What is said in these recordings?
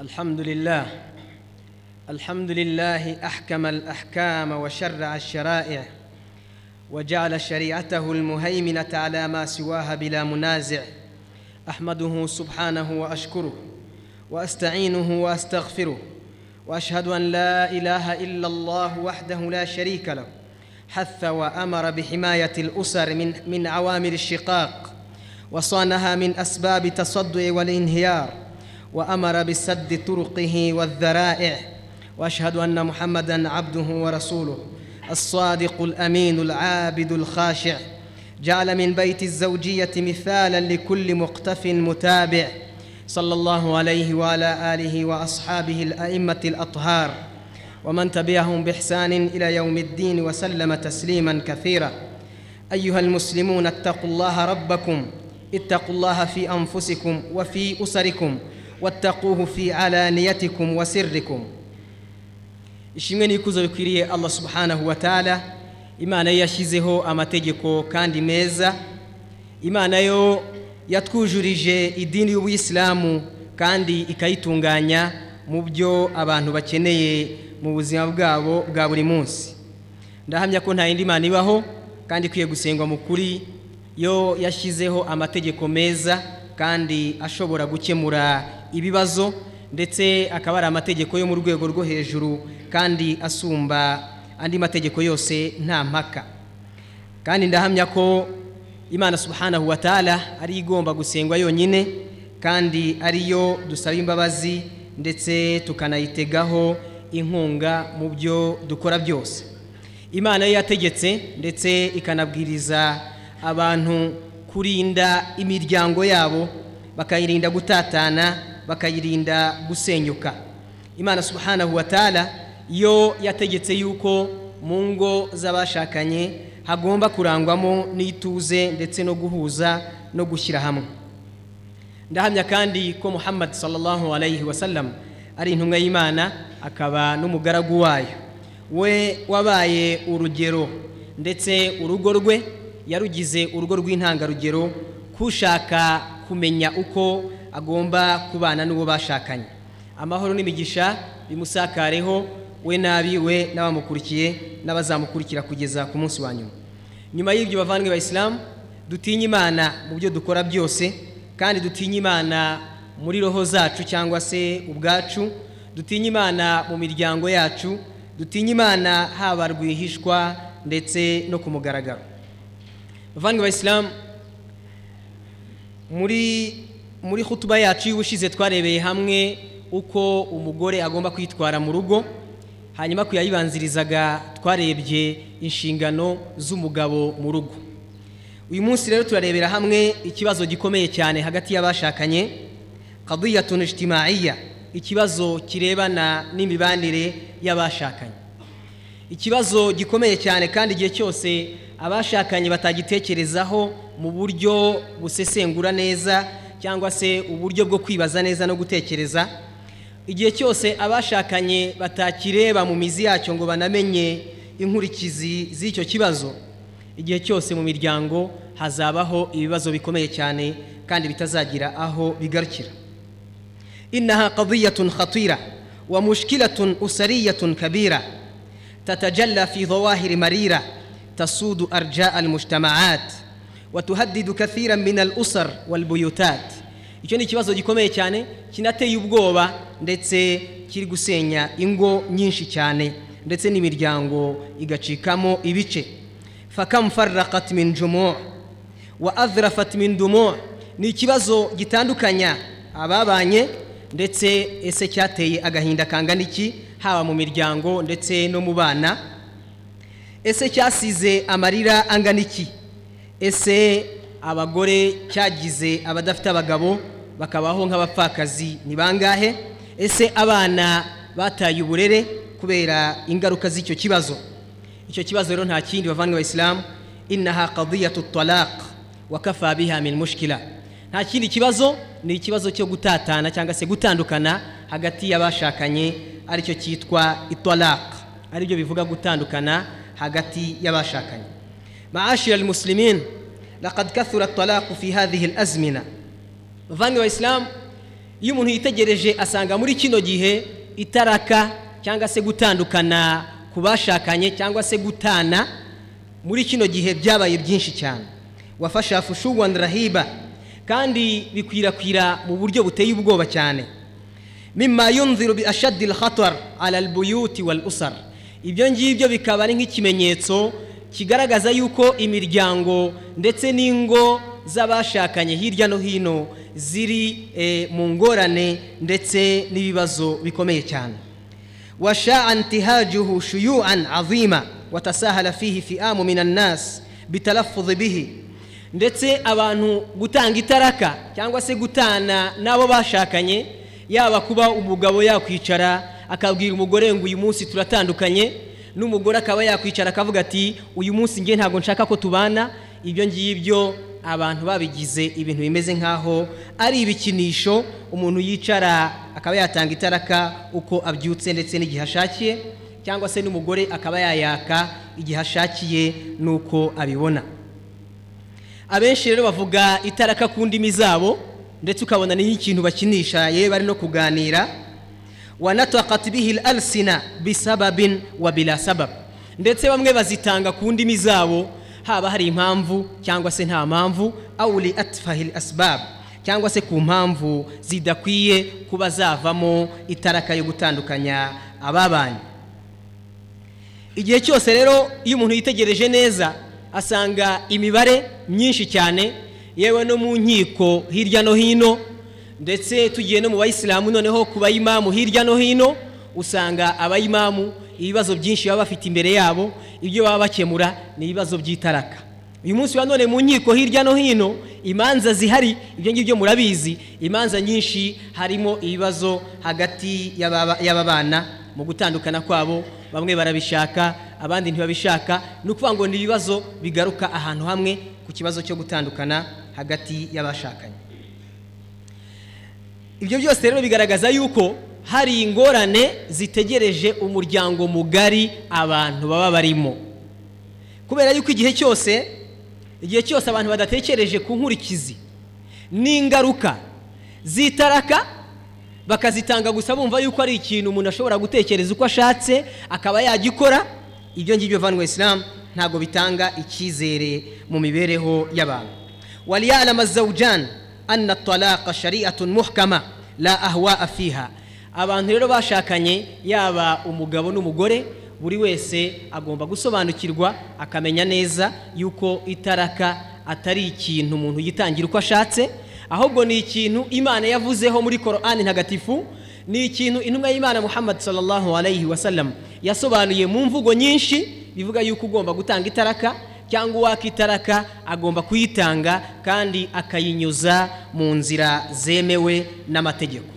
الحمد لله الحمد لله احكم الاحكام وشرع الشرائع وجعل شريعته المهيمنه على ما سواها بلا منازع احمده سبحانه واشكره واستعينه واستغفره واشهد ان لا اله الا الله وحده لا شريك له حث وامر بحمايه الاسر من من عوامل الشقاق وصانها من اسباب التصدع والانهيار وامر بسد طرقه والذرائع واشهد ان محمدا عبده ورسوله الصادق الامين العابد الخاشع جعل من بيت الزوجيه مثالا لكل مقتف متابع صلى الله عليه وعلى اله واصحابه الائمه الاطهار ومن تبعهم باحسان الى يوم الدين وسلم تسليما كثيرا ايها المسلمون اتقوا الله ربكم اتقوا الله في انفسكم وفي اسركم wataquhu fi alaniyatikum wa sirrikum ishimwe n'ikuzo bikwiriye allah subhanahu wa taala. Imana yashyizeho amategeko kandi meza. Imana yo yatwujurije idini y'ubuyisilamu kandi ikayitunganya mu byo abantu bakeneye mu buzima bwabo bwa buri munsi. Ndahamya ko nta yindi mana ibaho kandi ikwiye gusengwa mu kuri. Yo yashyizeho amategeko meza. Kandi ashobora gukemura ibibazo ndetse akaba ari amategeko yo mu rwego rwo hejuru kandi asumba andi mategeko yose nta mpaka. Kandi ndahamya ko imana subhanahu wa ta'ala ari igomba gusengwa yonyine kandi ariyo dusaba imbabazi ndetse tukanayitegaho inkunga mu byo dukora byose. Imana yo yategetse ndetse ikanabwiriza abantu kurinda imiryango yabo bakayirinda gutatana bakayirinda gusenyuka. Imana subhanahu wa ta'ala yo yategetse yuko mu ngo z'abashakanye hagomba kurangwamo n'ituze ndetse no guhuza no gushyira hamwe. Ndahamya kandi ko muhammad sallallahu alayhi wa sallam ari intumwa y'imana akaba n'umugaragu wayo. We wabaye urugero ndetse urugo rwe yarugize urugo rw'intangarugero kushaka kumenya uko agomba kubana n'uwo bashakanye. Amahoro n'imigisha bimusakareho we nabi we n'abamukurikiye n'abazamukurikira kugeza ku munsi wa nyuma. Nyuma y'ibyo bavandimwe bayisilamu dutinye imana mu byo dukora byose kandi dutinye imana muri roho zacu cyangwa se ubwacu dutinye imana mu miryango yacu dutinye imana haba rwihishwa ndetse no ku mugaragaro. Bavandimwe bayisilamu muri muri hutuba yacu y'ubushize twarebeye hamwe uko umugore agomba kwitwara mu rugo hanyuma ku yayibanzirizaga twarebye inshingano z'umugabo mu rugo. Uyu munsi rero turarebera hamwe ikibazo gikomeye cyane hagati y'abashakanye kadiyatun ikibazo kirebana n'imibanire y'abashakanye. Ikibazo gikomeye cyane kandi igihe cyose abashakanye batagitekerezaho mu buryo busesengura neza cyangwa se uburyo bwo kwibaza neza no gutekereza igihe cyose abashakanye batakireba mu mizi yacyo ngo banamenye inkurikizi z'icyo kibazo igihe cyose mu miryango hazabaho ibibazo bikomeye cyane kandi bitazagira aho bigarukira. Innaha qadiyatun khatira wa mushkilatun usariyatun kabira. Tatajalla fi dhawahiri marira tasudu arjaa almujtamaat watuhaddidu kathiran min alusar walbuyutat icyo ni ikibazo gikomeye cyane kinateye ubwoba ndetse kiri gusenya ingo nyinshi cyane ndetse n'imiryango igacikamo ibice. Fakam farraqat min jumu' wa adhrafat min dumu' ni ikibazo gitandukanya ababanye ndetse ese cyateye agahinda kangana iki? Haba mu miryango ndetse no mu bana. Ese cyasize amarira angana iki? Ese abagore cyagize abadafite abagabo bakabaho nk'abapfakazi ni bangahe? Ese abana bataye uburere kubera ingaruka z'icyo kibazo? Icyo kibazo rero nta kindi bavandimwe bayisilamu innaha qadiyatu talaq wa kafa biha min mushkila. nta kindi kibazo ni ikibazo cyo gutatana cyangwa se gutandukana hagati y'abashakanye ari cyo cyitwa itwalaka ari byo bivuga gutandukana hagati y'abashakanye. Maashira almuslimin laqad kathura talaqu fi hadhihi alazmina. Bavandimwe bayisilamu iyo umuntu yitegereje asanga muri kino gihe itaraka cyangwa se gutandukana ku bashakanye cyangwa se gutana muri kino gihe byabaye byinshi cyane. Wafasha fushuwan rahiba kandi bikwirakwira mu buryo buteye ubwoba cyane. Mimma yunziru bi ashaddi al-khatar ala al-buyuti wal usar ibyo ngibyo bikaba ari nk'ikimenyetso kigaragaza yuko imiryango ndetse n'ingo z'abashakanye hirya no hino ziri mu ngorane ndetse n'ibibazo bikomeye cyane. Washaa intihajuhu shuyuan azima watasahala fihi fiamu min annas bitalaffudhi bihi. Ndetse abantu gutanga itaraka cyangwa se gutana n'abo bashakanye yaba kuba umugabo yakwicara akabwira umugore ngo uyu munsi turatandukanye n'umugore akaba yakwicara akavuga ati uyu munsi nge ntabwo nshaka ko tubana. Ibyo ngibyo abantu babigize ibintu bimeze nk'aho ari ibikinisho umuntu yicara akaba yatanga itaraka uko abyutse ndetse n'igihe ashakiye cyangwa se n'umugore akaba yayaka igihe ashakiye n'uko abibona. Abenshi rero bavuga itaraka ku ndimi zabo ndetse ukabona ni nk'ikintu bakinisha yewe bari no kuganira. Wanataqat bihi alsina bisababin wa bila ndetse bamwe bazitanga ku ndimi zabo haba hari impamvu cyangwa se nta mpamvu aw li atfahi asbab. Cyangwa se ku mpamvu zidakwiye kuba zavamo itaraka yo gutandukanya ababanye igihe cyose rero iyo umuntu yitegereje neza asanga imibare myinshi cyane yewe no mu nkiko hirya no hino ndetse tugiye no mu bayisilamu noneho ku bayimamu hirya no hino usanga abayimamu ibibazo byinshi baba bafite imbere yabo ibyo baba bakemura ni ibibazo by'itaraka. Uyu munsi wa none mu nkiko hirya no hino imanza zihari ibyo ngibyo murabizi imanza nyinshi harimo ibibazo hagati y'aba bana mu gutandukana kwabo bamwe barabishaka abandi ntibabishaka. Ni ukuvuga ngo ni ibibazo bigaruka ahantu hamwe ku kibazo cyo gutandukana hagati y'abashakanye. Ibyo byose rero bigaragaza yuko hari ingorane zitegereje umuryango mugari abantu baba barimo. Kubera yuko igihe cyose igihe cyose abantu badatekereje ku nkurikizi n'ingaruka z'itaraka bakazitanga gusa bumva yuko ari ikintu umuntu ashobora gutekereza uko ashatse akaba yagikora. Ibyo ngibyo vanwe isilamu ntabwo bitanga icyizere mu mibereho y'abantu. Waliyalama zawujani anna talaqa shari'atun muhkama la ahwa fiha. Abantu rero bashakanye yaba umugabo n'umugore buri wese agomba gusobanukirwa akamenya neza yuko itaraka atari ikintu umuntu yitangira uko ashatse ahubwo ni ikintu imana yavuzeho muri korani ntagatifu ni ikintu intumwa y'imana muhammad sallallahu alayhi wasallam yasobanuye mu mvugo nyinshi bivuga yuko ugomba gutanga itaraka cyangwa uwaka itaraka agomba kuyitanga kandi akayinyuza mu nzira zemewe n'amategeko.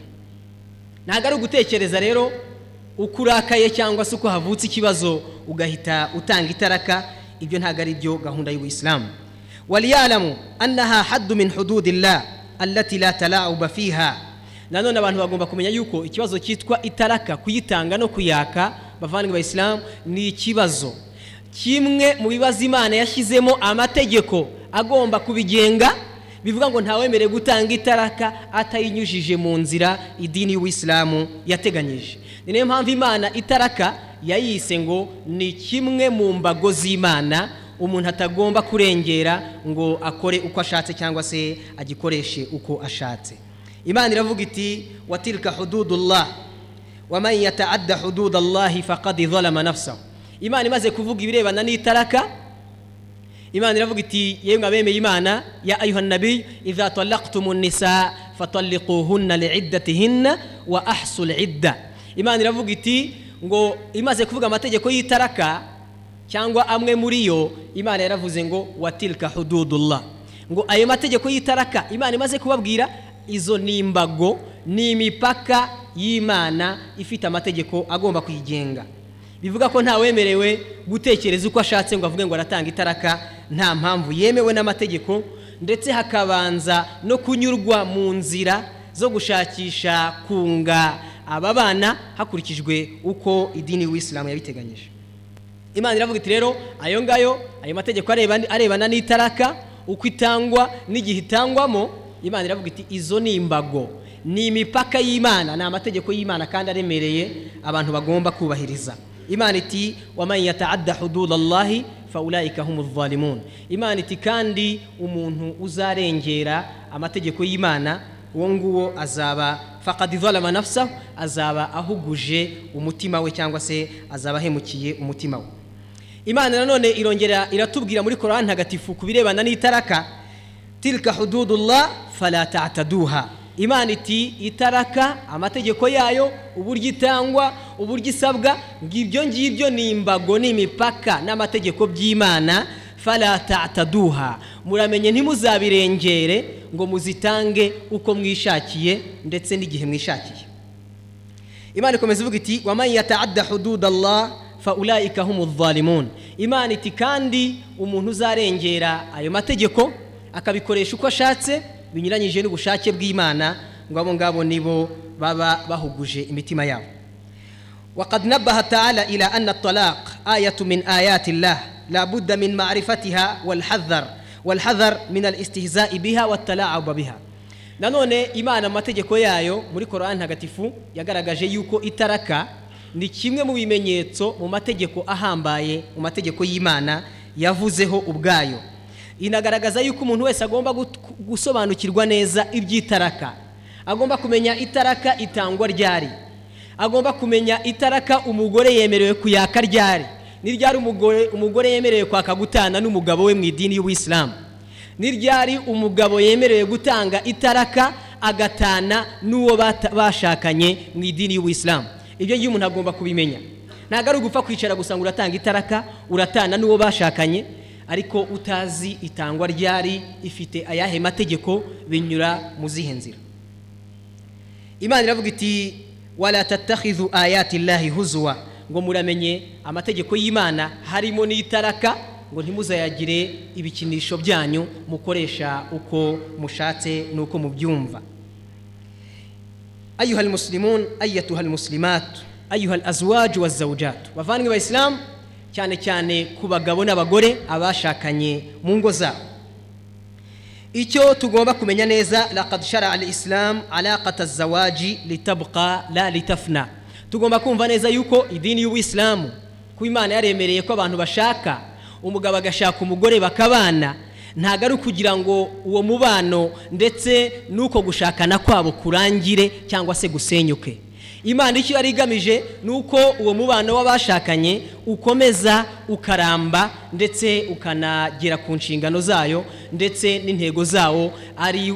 Ntabwo ari ugutekereza rero uko urakaye cyangwa se uko havutse ikibazo ugahita utanga itaraka ibyo ntabwo ari byo gahunda y'ubuyisilamu waliyalamu annaha haddu min hududillah. Allati la talauba fiha. Nanone abantu bagomba kumenya yuko ikibazo cyitwa itaraka kuyitanga no kuyaka bavandimwe bayisilamu ni ikibazo. Kimwe mu bibazo imana yashyizemo amategeko agomba kubigenga bivuga ngo ntawemere gutanga itaraka atayinyujije mu nzira idini y'uwisilamu yateganyije. Ni na yo mpamvu imana itaraka yayise ngo ni kimwe mu mbago z'imana umuntu atagomba kurengera ngo akore uko ashatse cyangwa se agikoreshe uko ashatse. Imana iravuga iti watilka hududullah waman yataadda hududallahi faqad zalama nafsahu. Imana imaze kuvuga ibirebana n'itaraka. Imana iravuga iti yemwe abemeye imana ya ayuha nabiy idha talaqtumu nisa fatalliquhunna liiddatihinna wa ahsul idda. Imana iravuga iti ngo imaze kuvuga amategeko y'itaraka cyangwa amwe muri yo imana yaravuze ngo watilka hududullah. Ngo ayo mategeko y'itaraka imana imaze kubabwira izo ni imbago ni imipaka y'imana ifite amategeko agomba kuyigenga. Bivuga ko ntawemerewe gutekereza uko ashatse ngo avuge ngo aratanga itaraka nta mpamvu yemewe n'amategeko ndetse hakabanza no kunyurwa mu nzira zo gushakisha kunga aba bana hakurikijwe uko idini y'uwisilamu yabiteganyije. Imana iravuga iti rero ayo ngayo ayo mategeko arebana n'itaraka uko itangwa n'igihe itangwamo imana iravuga iti izo ni imbago ni imipaka y'imana ni amategeko y'imana kandi aremereye abantu bagomba kubahiriza. Imana iti yataadda hudud allahi faulaika humu dhalimun imana iti kandi umuntu uzarengera amategeko y'imana uwo nguwo azaba fakad zalama nafsahu azaba ahuguje umutima we cyangwa se azaba ahemukiye umutima we. Imana nanone irongera iratubwira muri korani ntagatifu ku birebana n'itaraka tilka hududullah fala ta'taduha. Imana iti itaraka amategeko yayo uburyo itangwa uburyo isabwa ngibyo ngibyo ni imbago n'imipaka n'amategeko by'imana fala ta'taduha. Muramenye ntimuzabirengere ngo muzitange uko mwishakiye ndetse n'igihe mwishakiye. Imana ikomeza ivuga iti waman yataadda hududallah fa urayika humuvalimuni imana iti kandi umuntu uzarengera ayo mategeko akabikoresha uko ashatse binyuranyije n'ubushake bw'imana ngo abo ngabo nibo baba bahuguje imitima yabo. وقد نبه تعالى إلى أن الطلاق آية من آيات الله لا بد من معرفتها والحذر والحذر من الاستهزاء بها والتلاعب بها. nanone imana amategeko yayo muri korani ntagatifu yagaragaje yuko itaraka ni kimwe mu bimenyetso mu mategeko ahambaye mu mategeko y'imana yavuzeho ubwayo. Inagaragaza yuko umuntu wese agomba gusobanukirwa neza iby'itaraka. Agomba kumenya itaraka itangwa ryari. Agomba kumenya itaraka umugore yemerewe kuyaka ryari. Ni ryari umugore umugore yemerewe kwaka gutana n'umugabo we mu idini y'ubuyisilamu ni ryari umugabo yemerewe gutanga itaraka agatana n'uwo bashakanye mu idini y'ubuyisilamu ibyo ngibyo umuntu agomba kubimenya. Ntabwo ari ugupfa kwicara gusa ngo uratanga itaraka uratana n'uwo bashakanye ariko utazi itangwa ryari ifite ayahe mategeko binyura mu zihe nzira. Imana iravuga iti wala tattakhidhu ayati llahi huzwa. Ngo muramenye amategeko y'imana harimo n'itaraka ngo ntimuzayagire ibikinisho byanyu mukoresha uko mushatse n'uko mubyumva. Ayuha almuslimun ayatuha almuslimat ayuha alazwaju wazawujatu bavandimwe bayisilamu cyane cyane ku bagabo n'abagore abashakanye mu ngo zabo. Icyo tugomba kumenya neza laqad shara al islam alaqata zawaji litabqa la litafna. Tugomba kumva neza yuko idini y'ubuyisilamu kuba imana yaremereye ko abantu bashaka umugabo agashaka umugore bakabana ntabwo ari ukugira ngo uwo mubano ndetse n'uko gushakana kwabo kurangire cyangwa se gusenyuke. Imana icyo yari igamije ni uko uwo mubano w'abashakanye ukomeza ukaramba ndetse ukanagera ku nshingano zayo ndetse n'intego zawo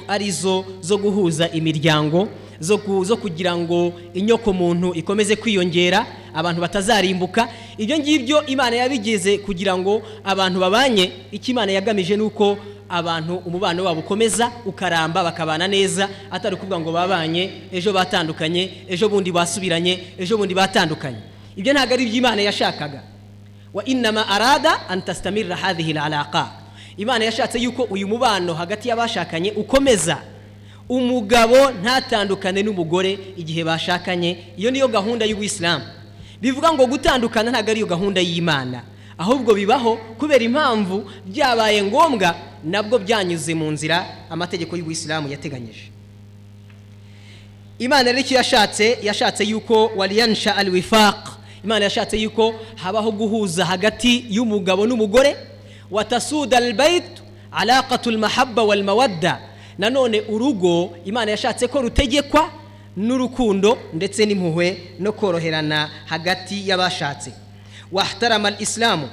ari zo zo guhuza imiryango. Zo kugira ngo inyoko muntu ikomeze kwiyongera abantu batazarimbuka. Ibyo ngibyo imana yabigeze kugira ngo abantu babanye icyo imana yagamije ni uko abantu umubano wabo ukomeza ukaramba bakabana neza atari ukuvuga ngo babanye ejo batandukanye ejo bundi basubiranye ejo bundi batandukanye. Ibyo ntabwo ari ibyo imana yashakaga. Wa inama arada antasitamira hadhihi alaqa imana yashatse yuko uyu mubano hagati y'abashakanye ukomeza. Umugabo ntatandukane n'umugore igihe bashakanye. Iyo niyo gahunda y'ubuyisilamu bivuga ngo gutandukana ntabwo ariyo gahunda y'imana. Ahubwo bibaho kubera impamvu byabaye ngombwa nabwo byanyuze mu nzira amategeko y'ubuyisilamu yateganyije. Imana rero icyo yashatse yashatse yuko wariyanisha al wifaq imana yashatse yuko habaho guhuza hagati y'umugabo n'umugore. Watasuda al bayit mahabba wal mawadda. Nanone urugo imana yashatse ko rutegekwa n'urukundo ndetse n'impuhwe no koroherana hagati y'abashatse. Wahtarama isilamu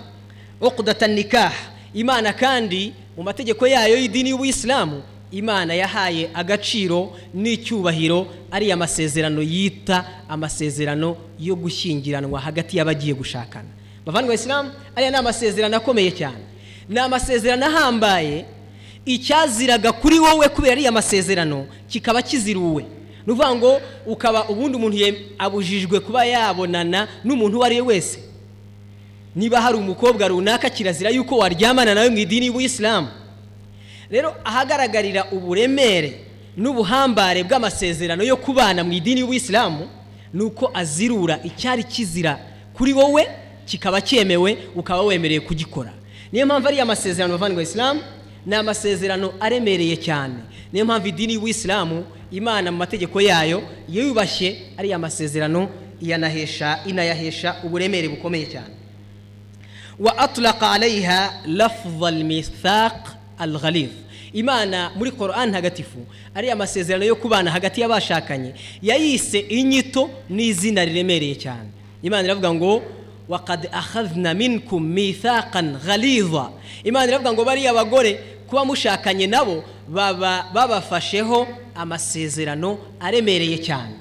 uqdata nikah. Imana kandi mu mategeko yayo y'idini y'ubuyisilamu imana yahaye agaciro n'icyubahiro ariya masezerano yita amasezerano yo gushyingiranwa hagati y'abagiye gushakana. Bavandimwe isilamu aya ni amasezerano akomeye cyane. Ni amasezerano ahambaye icyaziraga kuri wowe kubera ariya masezerano kikaba kiziruwe ni ukuvuga ngo ukaba ubundi umuntu abujijwe kuba yabonana n'umuntu uwo ari we wese. Niba hari umukobwa runaka kirazira yuko waryamana nawe mu idini y'ubuyisilamu. Rero ahagaragarira uburemere n'ubuhambare bw'amasezerano yo kubana mu idini y'ubuyisilamu ni uko azirura icyari kizira kuri wowe kikaba cyemewe ukaba wemerewe kugikora. Niyo mpamvu ariya masezerano bavandimwe isilamu ni amasezerano aremereye cyane. Niyo mpamvu idini y'ubuyisilamu imana mu mategeko yayo yubashye ariya masezerano iyanahesha inayahesha uburemere bukomeye cyane. Wa atlaqa alayha lafdha almithaq alghalidh. Imana muri Qur'an ntagatifu ariya masezerano yo kubana hagati y'abashakanye. Yayise inyito n'izina riremereye cyane. Imana iravuga ngo waqad akhadhna minkum mithaqan ghalidha. Imana iravuga ngo bariya bagore kuba mushakanye nabo baba babafasheho amasezerano aremereye cyane.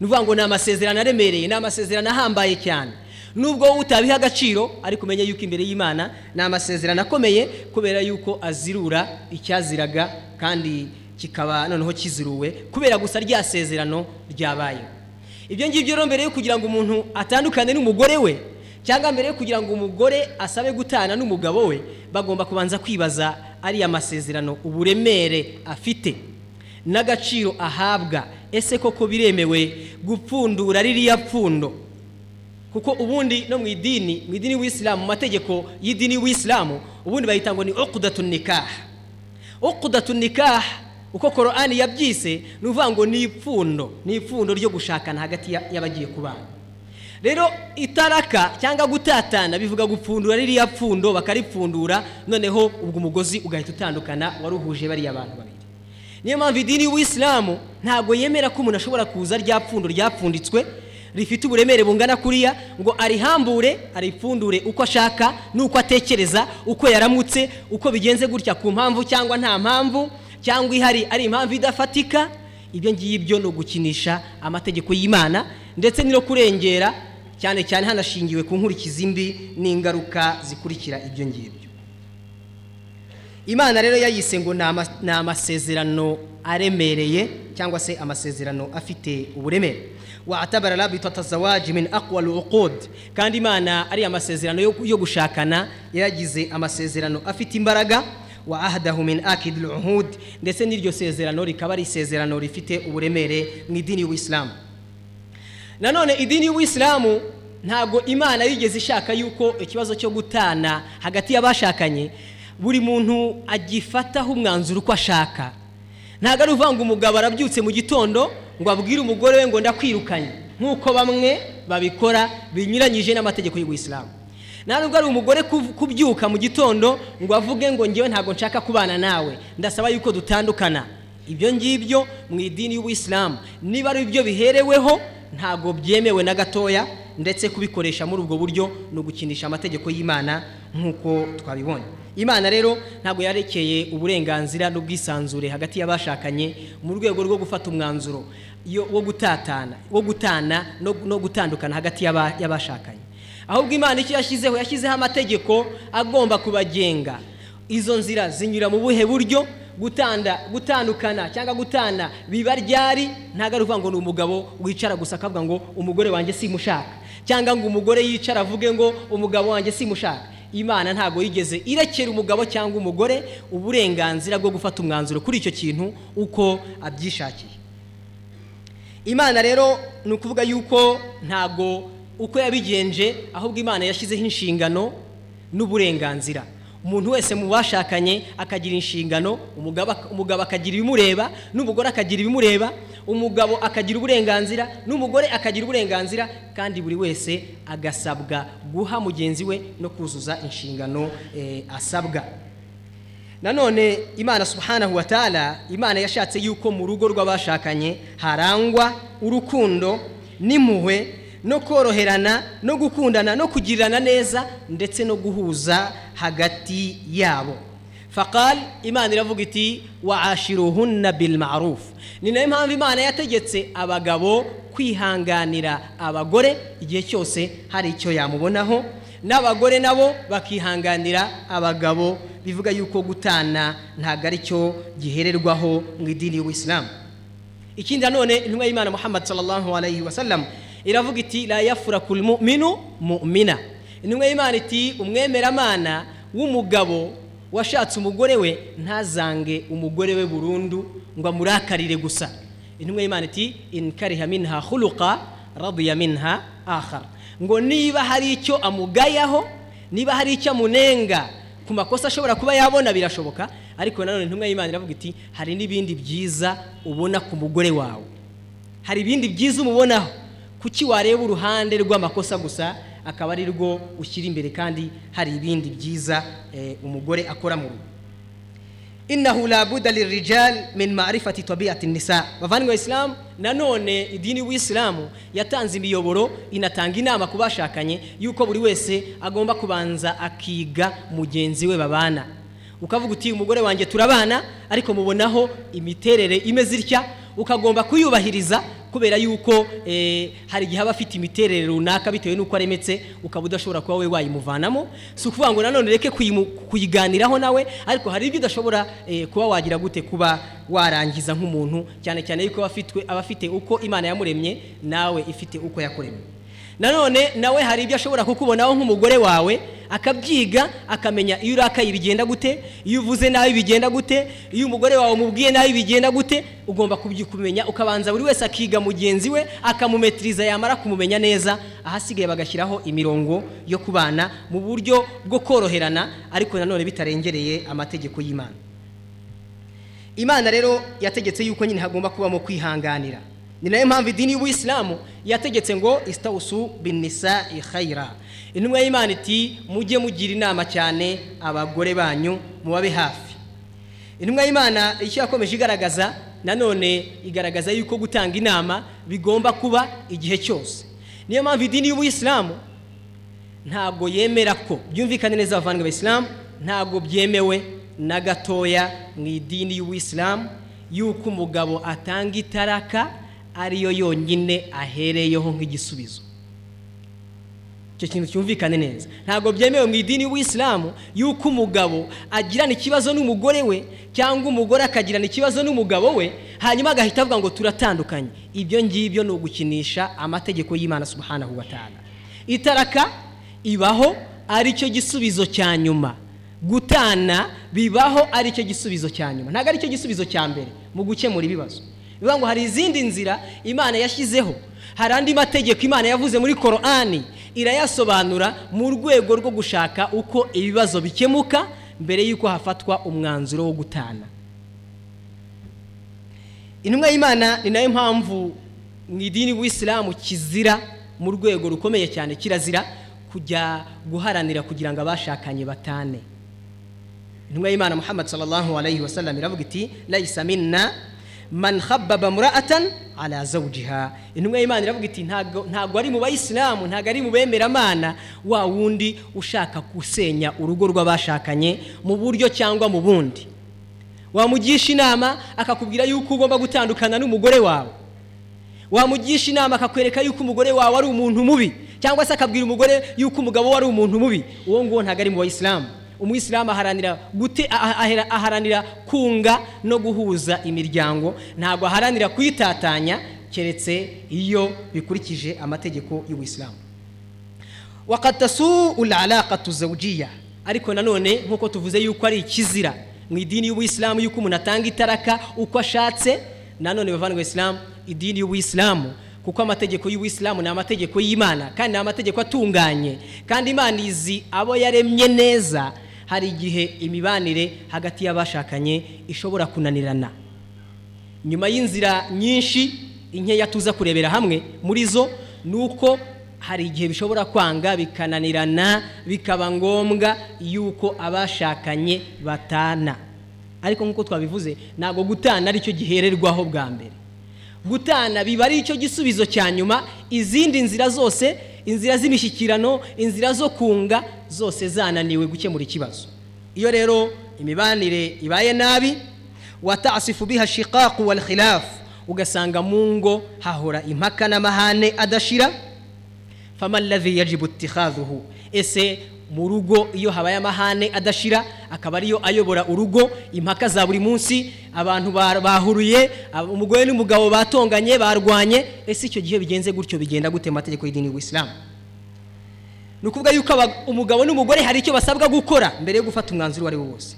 Ni ukuvuga ngo ni amasezerano aremereye ni amasezerano ahambaye cyane. Nubwo utabiha agaciro ariko umenye yuko imbere y'imana ni amasezerano akomeye kubera yuko azirura icyaziraga kandi kikaba noneho kiziruwe kubera gusa rya sezerano ryabaye. Ibyo ngibyo rero mbere yo kugira ngo umuntu atandukane n'umugore we cyangwa mbere yo kugira ngo umugore asabe gutana n'umugabo we bagomba kubanza kwibaza ariya masezerano uburemere afite. N'agaciro ahabwa ese koko biremewe gupfundura ririya pfundo? Kuko ubundi no mu idini mu idini w'isilamu mu mategeko y'idini w'isilamu ubundi bayita ngo ni uqudatu nikah. Uqudatu nikah uko korani yabyise ni ukuvuga ngo ni ipfundo ni ipfundo ryo gushakana hagati y'abagiye kubana. Rero itaraka cyangwa gutatana bivuga gupfundura ririya pfundo bakaripfundura noneho ubwo umugozi ugahita utandukana wari uhuje bariya bantu babiri. Niyo mpamvu idini w'isilamu ntabwo yemera ko umuntu ashobora kuza rya pfundo ryapfunditswe rifite uburemere bungana kuriya ngo arihambure aripfundure uko ashaka n'uko atekereza uko yaramutse uko bigenze gutya ku mpamvu cyangwa nta mpamvu cyangwa ihari ari impamvu idafatika. Ibyo ngibyo ni ugukinisha amategeko y'imana ndetse no kurengera cyane cyane hanashingiwe ku nkurikizi mbi n'ingaruka zikurikira ibyo ngibyo. Imana rero yayise ngo ni amasezerano aremereye cyangwa se amasezerano afite uburemere. Watabara rabitata zawaji min aqwa uqud kandi imana ari amasezerano yo gushakana yagize amasezerano afite imbaraga. Wa ahdahu min akid uhud ndetse n'iryo sezerano rikaba ari isezerano rifite uburemere mu idini y'uwisilamu nanone idini y'uwisilamu ntabwo imana yigeze ishaka yuko ikibazo cyo gutana hagati y'abashakanye buri muntu agifataho umwanzuro uko ashaka. Ntabwo ari uvuga ngo umugabo arabyutse mu gitondo ngo abwire umugore we ngo ndakwirukanye. Nk'uko bamwe babikora binyuranyije n'amategeko y'ubuyisilamu ntabwo ari umugore kubyuka mu gitondo ngo avuge ngo ngewe ntabwo nshaka kubana nawe ndasaba yuko dutandukana. Ibyo ngibyo mu idini y'ubuyisilamu niba ari byo bihereweho ntabwo byemewe na gatoya ndetse kubikoresha muri ubwo buryo ni ugukinisha amategeko y'imana nk'uko twabibonye. Imana rero ntabwo yarekeye uburenganzira n'ubwisanzure hagati y'abashakanye mu rwego rwo gufata umwanzuro wo gutatana wo gutana no gutandukana hagati y'abashakanye. Ahubwo imana icyo yashyizeho yashyizeho amategeko agomba kubagenga. Izo nzira zinyura mu buhe buryo? Gutanda gutandukana cyangwa gutana biba ryari? Ntabwo ari ukuvuga ngo ni umugabo wicara gusa akavuga ngo umugore wanjye simushaka. Cyangwa ngo umugore yicara avuge ngo umugabo wanjye simushaka. Imana ntabwo yigeze irekera umugabo cyangwa umugore uburenganzira bwo gufata umwanzuro kuri icyo kintu uko abyishakiye. Imana rero ni ukuvuga yuko ntabwo uko yabigenje ahubwo imana yashyizeho inshingano n'uburenganzira. Umuntu wese mu bashakanye akagira inshingano umugabo akagira ibimureba n'umugore akagira ibimureba umugabo akagira uburenganzira n'umugore akagira uburenganzira kandi buri wese agasabwa guha mugenzi we no kuzuza inshingano asabwa. Nanone imana subhanahu wa ta'ala imana yashatse yuko mu rugo rw'abashakanye harangwa urukundo n'impuhwe no koroherana no gukundana no kugirirana neza ndetse no guhuza hagati yabo. Faqal imana iravuga iti waashiruhunna bil ma'ruf ni na yo mpamvu imana yategetse abagabo kwihanganira abagore igihe cyose hari icyo yamubonaho n'abagore nabo bakihanganira abagabo bivuga yuko gutana ntabwo ari cyo gihererwaho mu idini y'ubuyisilamu ikindi nanone intumwa y'imana muhammad sallallahu alayhi wa sallam iravuga iti la yafura kul mu'minu mu'mina. Intumwa y'imana iti umwemeramana w'umugabo washatse umugore we ntazange umugore we burundu ngo amurakarire gusa. Intumwa y'imana iti inkariha minha khuluqa radiya minha akhar. Ngo niba hari icyo amugayaho niba hari icyo amunenga ku makosa ashobora kuba yabona birashoboka. Ariko nanone intumwa y'imana iravuga iti hari n'ibindi byiza ubona ku mugore wawe. Hari ibindi byiza umubonaho. Kuki wareba uruhande rw'amakosa gusa akaba ari rwo ushyira imbere kandi hari ibindi byiza eh, umugore akora mu rugo. Innahu la buda lirijal min ma'rifati tabiati nisa. Bavandimwe isilamu nanone idini y'isilamu yatanze imiyoboro inatanga inama ku bashakanye yuko buri wese agomba kubanza akiga mugenzi we babana. Ukavuga uti umugore wanjye turabana ariko mubonaho imiterere imeze itya? Ukagomba kuyubahiriza kubera yuko eh, hari igihe aba afite imiterere runaka bitewe n'uko aremetse ukaba udashobora kuba we wayimuvanamo. Si ukuvuga ngo nanone reke kuyiganiraho nawe ariko hari ibyo udashobora eh, kuba wagira gute kuba warangiza nk'umuntu cyane cyane yuko aba afite uko imana yamuremye nawe ifite uko yakuremye. Nanone nawe hari ibyo ashobora kukubonaho nk'umugore wawe akabyiga akamenya iyo urakaye bigenda gute iyo uvuze nabi bigenda gute iyo umugore wawe umubwiye nabi bigenda gute ugomba kumenya ukabanza buri wese akiga mugenzi we akamumetiriza yamara kumumenya neza ahasigaye bagashyiraho imirongo yo kubana mu buryo bwo koroherana ariko nanone bitarengereye amategeko y'imana. Imana rero yategetse yuko nyine hagomba kubamo kwihanganira. Ni na yo mpamvu idini y'ubuyisilamu yategetse ngo istawusu binisa khayira intumwa y'imana iti mujye mugira inama cyane abagore banyu mubabe hafi. Intumwa y'imana icyo yakomeje igaragaza nanone igaragaza yuko gutanga inama bigomba kuba igihe cyose. Niyo mpamvu idini y'ubuyisilamu ntabwo yemera ko byumvikane neza abavandimwe b'abisilamu ntabwo byemewe na gatoya mu idini y'ubuyisilamu yuko umugabo atanga itaraka ariyo yonyine ahereyeho nk'igisubizo. Icyo kintu cyumvikane neza. Ntabwo byemewe mu idini y'ubuyisilamu yuko umugabo agirana ikibazo n'umugore we cyangwa umugore akagirana ikibazo n'umugabo we hanyuma agahita avuga ngo turatandukanye. Ibyo ngibyo ni ugukinisha amategeko y'imana subhanahu wa ta'ala. Itaraka ibaho ari cyo gisubizo cya nyuma. Gutana bibaho ari cyo gisubizo cya nyuma. Ntabwo ari cyo gisubizo cya mbere mu gukemura ibibazo. Bivuga ngo hari izindi nzira imana yashyizeho. Hari andi mategeko imana yavuze muri korani irayasobanura mu rwego rwo gushaka uko ibibazo bikemuka mbere y'uko hafatwa umwanzuro wo gutana. Intumwa y'imana ni na yo mpamvu mu idini w'isilamu kizira mu rwego rukomeye cyane kirazira kujya guharanira kugira ngo abashakanye batane. Intumwa y'imana muhammad sallallahu alayhi wa sallam iravuga iti layisa minna man khabbaba mura'atan ala zawjiha. Intumwa y'imana iravuga iti ntago ntago ari mu bayisilamu ntago ari mu bemeramana. Wa wundi ushaka gusenya urugo rw'abashakanye mu buryo cyangwa mu bundi. Wamugisha inama akakubwira yuko ugomba gutandukana n'umugore wawe. Wamugisha inama akakwereka yuko umugore wawe ari umuntu mubi cyangwa se akabwira umugore yuko umugabo we ari umuntu mubi. Uwo nguwo ntabwo ari mu bayisilamu. Umuyisilamu aharanira gute aharanira kunga no guhuza imiryango. Ntabwo aharanira kuyitatanya keretse iyo bikurikije amategeko y'ubuyisilamu wakatasu uraraqatu zawujiya ariko nanone nk'uko tuvuze yuko ari ikizira mu idini y'ubuyisilamu yuko umuntu atanga itaraka uko ashatse nanone bavandimwe isilamu idini y'ubuyisilamu kuko amategeko y'ubuyisilamu ni amategeko y'imana kandi ni amategeko atunganye. Kandi imana izi abo yaremye neza hari igihe imibanire hagati y'abashakanye ishobora kunanirana. Nyuma y'inzira nyinshi inkeya tuza kurebera hamwe muri zo ni uko hari igihe bishobora kwanga bikananirana bikaba ngombwa yuko abashakanye batana. Ariko nk'uko twabivuze ntabwo gutana ari cyo gihererwaho bwa mbere. Gutana biba ari cyo gisubizo cya nyuma izindi nzira zose inzira z'imishyikirano inzira zo kunga zose zananiwe gukemura ikibazo. Iyo rero imibanire ibaye nabi watasifu biha shiqaqu wal khilafu ugasanga mu ngo hahora impaka n'amahane adashira fama ladhi yajibu ese mu rugo iyo habaye amahane adashira akaba ariyo ayobora urugo impaka za buri munsi abantu bahuruye umugore n'umugabo batonganye barwanye ese icyo gihe bigenze gutyo bigenda gute amategeko y'idini y'ubuyisilamu ni ukuvuga yuko umugabo n'umugore hari icyo basabwa gukora mbere yo gufata umwanzuro uwo ari wo wose.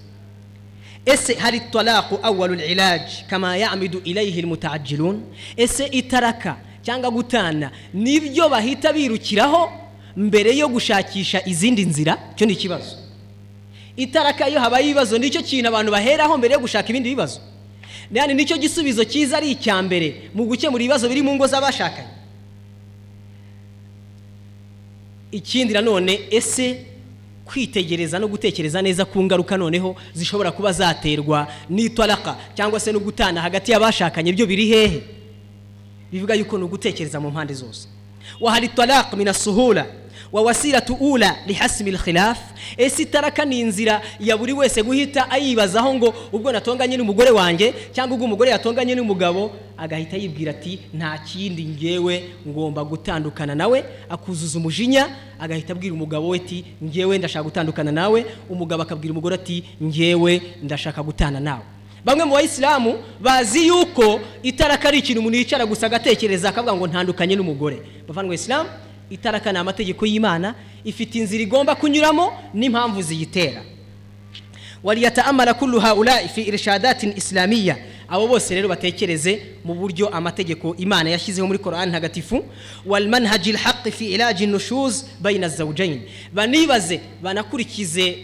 Ese hari talaku awalu ilaji kama yamidu ilayhi mutagirun ese itaraka cyangwa gutana ni byo bahita birukiraho? Mbere yo gushakisha izindi nzira cyo ni ikibazo. Itaraka iyo habaye ibibazo ni cyo kintu abantu baheraho mbere yo gushaka ibindi bibazo. Yani ni cyo gisubizo cyiza ari icya mbere mu gukemura ibibazo biri mu ngo z'abashakanye. Ikindi nanone ese kwitegereza no gutekereza neza ku ngaruka noneho zishobora kuba zaterwa n'itaraka cyangwa se no gutana hagati y'abashakanye byo biri hehe? Bivuga yuko ni ugutekereza mu mpande zose. Wahari talaq min asuhula wa wasilatu ula lihasimi alkhilaf ese itaraka ni inzira ya buri wese guhita ayibazaho ngo ubwo natonganye n'umugore wanjye cyangwa ubwo umugore yatonganye n'umugabo agahita yibwira ati nta kindi ngewe ngomba gutandukana nawe. Akuzuza umujinya agahita abwira umugabo we ati ngewe ndashaka gutandukana nawe. Umugabo akabwira umugore ati ngewe ndashaka gutana nawe. Bamwe mu bayisilamu bazi yuko itaraka ari ikintu umuntu yicara gusa agatekereza akavuga ngo ntandukanye n'umugore. Bavandwa isilamu itaraka ni amategeko y'imana ifite inzira igomba kunyuramo n'impamvu ziyitera. Waliyataamara kullu haulai fi irshadatin islamiyya. Abo bose rero batekereze mu buryo amategeko imana yashyizeho muri korani ntagatifu walmanhaji lhaqi fi ilaji nushuz bayina zawjain banibaze banakurikize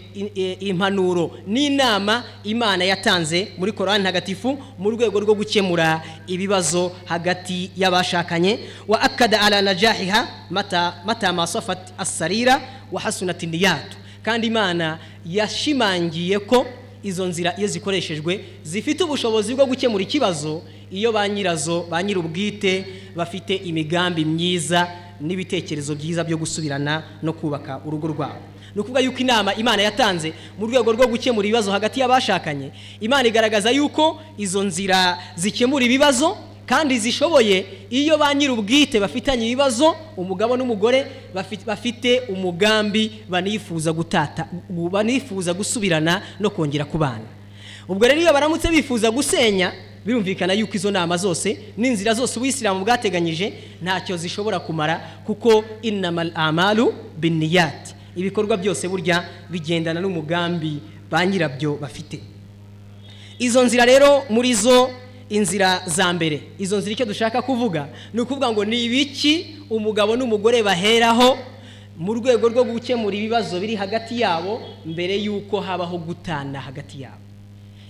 impanuro n'inama imana yatanze muri korani ntagatifu mu rwego rwo gukemura ibibazo hagati y'abashakanye. Wa akada ala najahiha mata, mata masafat asarira wa hasunat niyatu kandi imana yashimangiye ko izo nzira iyo zikoreshejwe zifite ubushobozi bwo gukemura ikibazo iyo ba nyirazo ba nyir'ubwite bafite imigambi myiza n'ibitekerezo byiza byo gusubirana no kubaka urugo rwabo. Ni ukuvuga yuko inama imana yatanze mu rwego rwo gukemura ibibazo hagati y'abashakanye imana igaragaza yuko izo nzira zikemura ibibazo kandi zishoboye iyo ba nyir'ubwite bafitanye ibibazo umugabo n'umugore bafite umugambi banifuza gutata banifuza gusubirana no kongera kubana. Ubwo rero iyo baramutse bifuza gusenya birumvikana yuko izo nama zose n'inzira zose ubuyisilamu bwateganyije ntacyo zishobora kumara kuko inamal amalu biniyati ibikorwa byose burya bigendana n'umugambi ba nyirabyo bafite. Izo nzira rero muri zo inzira za mbere. Izo nzira icyo dushaka kuvuga ni ukuvuga ngo ni ibiki umugabo n'umugore baheraho mu rwego rwo gukemura ibibazo biri hagati yabo mbere y'uko habaho gutana hagati yabo.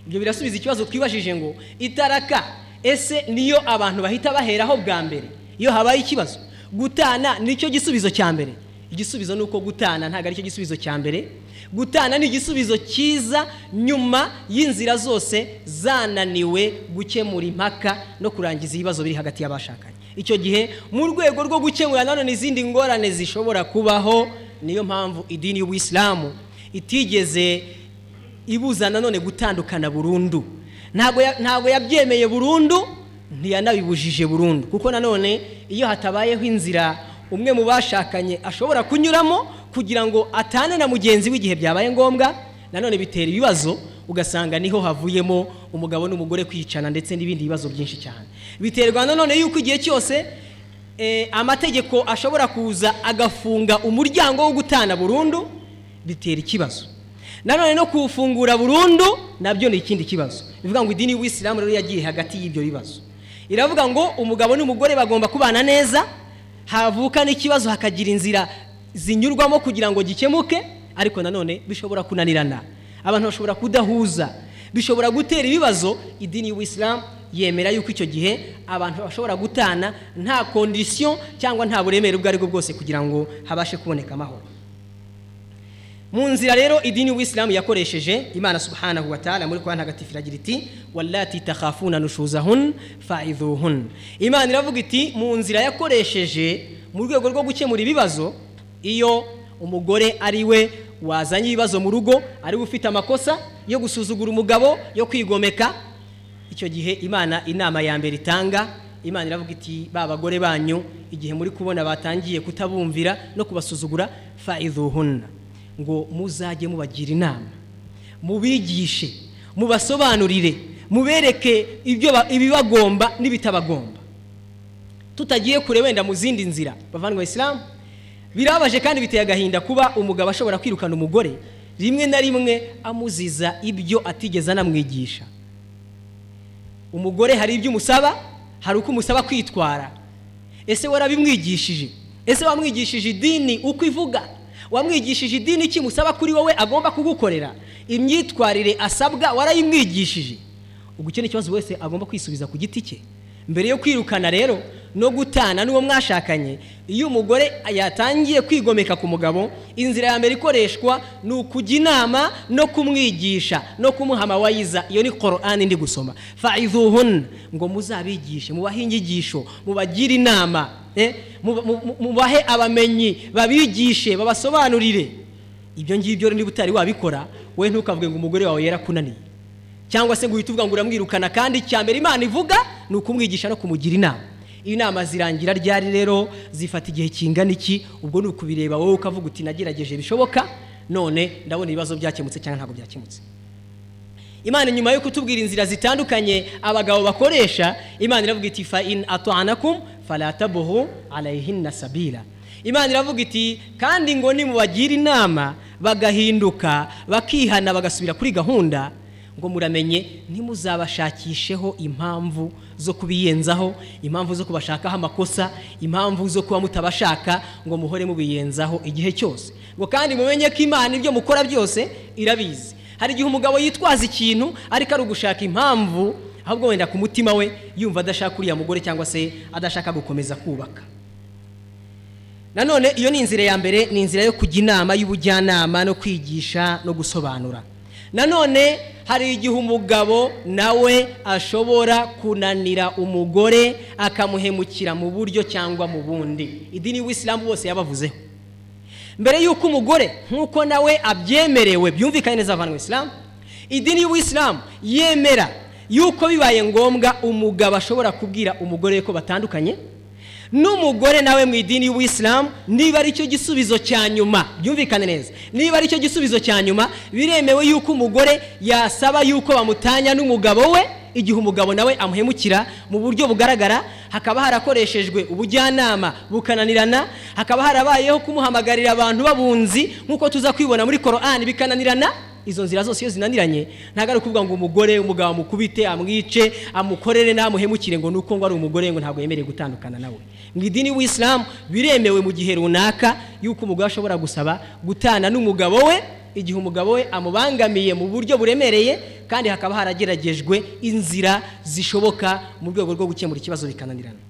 Ibyo birasubiza ikibazo twibajije ngo itaraka ese niyo abantu bahita baheraho bwa mbere? Iyo habaye ikibazo gutana ni cyo gisubizo cya mbere. Igisubizo ni uko gutana ntabwo ari cyo gisubizo cya mbere. Gutana ni igisubizo cyiza nyuma y'inzira zose zananiwe gukemura impaka no kurangiza ibibazo biri hagati y'abashakanye. Icyo gihe mu rwego rwo gukemura nanone izindi ngorane zishobora kubaho niyo mpamvu idini y'ubuyisilamu itigeze ibuza nanone gutandukana burundu. Ntabwo yabyemeye burundu ntiyanabibujije burundu. Kuko nanone iyo hatabayeho inzira umwe mu bashakanye ashobora kunyuramo kugira ngo atane na mugenzi w'igihe byabaye ngombwa nanone bitera ibibazo ugasanga ni ho havuyemo umugabo n'umugore kwicana ndetse n'ibindi bibazo byinshi cyane. Biterwa nanone yuko igihe cyose amategeko ashobora kuza agafunga umuryango wo gutana burundu bitera ikibazo. Nanone no kuwufungura burundu na byo ni ikindi kibazo. Bivuga ngo idini y'ubuyisilamu rero yagiye hagati y'ibyo bibazo. Iravuga ngo umugabo n'umugore bagomba kubana neza havuka n'ikibazo hakagira inzira zinyurwamo kugira ngo gikemuke ariko nanone bishobora kunanirana. Abantu bashobora kudahuza bishobora gutera ibibazo. Idini y'ubuyisilamu yemera yuko icyo gihe abantu bashobora gutana nta kondisiyo cyangwa nta buremere ubwo ari bwo bwose kugira ngo habashe kuboneka amahoro. Mu nzira rero idini y'ubuyisilamu yakoresheje imana subhanahu wa ta'ala muri kwa ntagatifu iragira iti wallati takhafuna nushuzahun fa'idhuhun. Imana iravuga iti mu nzira yakoresheje mu rwego rwo gukemura ibibazo iyo umugore ari we wazanye ibibazo mu rugo ari we ufite amakosa yo gusuzugura umugabo yo kwigomeka icyo gihe imana inama ya mbere itanga imana iravuga iti ba bagore banyu igihe muri kubona batangiye kutabumvira no kubasuzugura fa'idhuhunna ngo muzajye mubagira inama. Mubigishe mubasobanurire mubereke ibibagomba n'ibitabagomba. Tutagiye kure wenda mu zindi nzira. Bavandwa isilamu birababaje kandi biteye agahinda kuba umugabo ashobora kwirukana umugore rimwe na rimwe amuziza ibyo atigeze anamwigisha. Umugore hari ibyo umusaba? Hari uko umusaba kwitwara? Ese warabimwigishije? Ese wamwigishije idini? Uko ivuga? Wamwigishije idini kimusaba kuri wowe agomba kugukorera? Imyitwarire asabwa warayimwigishije. Ubwo icyo ni ikibazo wese agomba kwisubiza ku giti cye. Mbere yo kwirukana rero no gutana n'uwo mwashakanye. Iyo umugore yatangiye kwigomeka ku mugabo inzira ya mbere ikoreshwa ni ukujya inama no kumwigisha no kumuha amawayiza. Iyo ni korani ndi gusoma. Fayizuhun ngo muzabigishe mubahe inyigisho mubagire inama mubahe abamenyi babigishe babasobanurire. Ibyo ngibyo niba utari wabikora we ntukavuge ngo umugore wawe yarakunaniye. Cyangwa se ngo uhite uvuga ngo uramwirukana kandi icya mbere imana ivuga ni ukumwigisha no kumugira inama. Inama zirangira ryari rero? Zifata igihe kingana iki? Ubwo ni ukubireba wowe ukavuga uti nagerageje bishoboka? None ndabona ibibazo byakemutse cyangwa ntabwo byakemutse. Imana nyuma yo kutubwira inzira zitandukanye abagabo bakoresha imana iravuga iti fa in atwanakum falatabuhu alayhinna sabila. Imana iravuga iti kandi ngo nimubagira inama bagahinduka bakihana bagasubira kuri gahunda ngo muramenye ntimuzabashakisheho impamvu zo kubiyenzaho impamvu zo kubashakaho amakosa impamvu zo kuba mutabashaka ngo muhore mubiyenzaho igihe cyose. Ngo kandi mumenye ko imana ibyo mukora byose irabizi. Hari igihe umugabo yitwaza ikintu ariko ari ugushaka impamvu ahubwo wenda ku mutima we yumva adashaka uriya mugore cyangwa se adashaka gukomeza kubaka. Nanone iyo ni inzira ya mbere ni inzira yo kujya inama y'ubujyanama no kwigisha no gusobanura. Nanone hari igihe umugabo nawe ashobora kunanira umugore akamuhemukira mu buryo cyangwa mu bundi. Idini y'ubuyisilamu bose yabavuzeho. Mbere y'uko umugore nk'uko nawe abyemerewe byumvikane neza avanwa isilamu idini y'ubuyisilamu yemera y'uko bibaye ngombwa umugabo ashobora kubwira umugore ko batandukanye n'umugore nawe mu idini y'ubuyisilamu niba ari cyo gisubizo cya nyuma byumvikane neza niba ari cyo gisubizo cya nyuma biremewe yuko umugore yasaba yuko bamutanya n'umugabo we igihe umugabo nawe amuhemukira mu buryo bugaragara hakaba harakoreshejwe ubujyanama bukananirana hakaba harabayeho kumuhamagarira abantu babunzi nk'uko tuza kwibona muri korani bikananirana izo nzira zose iyo zinaniranye ntabwo ari ukuvuga ngo umugore umugabo amukubite amwice amukorere n'amuhemukire ngo nuko ngo ari umugore ngo ntabwo yemerewe gutandukana nawe mu idini y'ubuyisilamu biremewe mu gihe runaka y'uko umugore ashobora gusaba gutana n'umugabo we igihe umugabo we amubangamiye mu buryo buremereye kandi hakaba harageragejwe inzira zishoboka mu rwego rwo gukemura ikibazo bikananirana.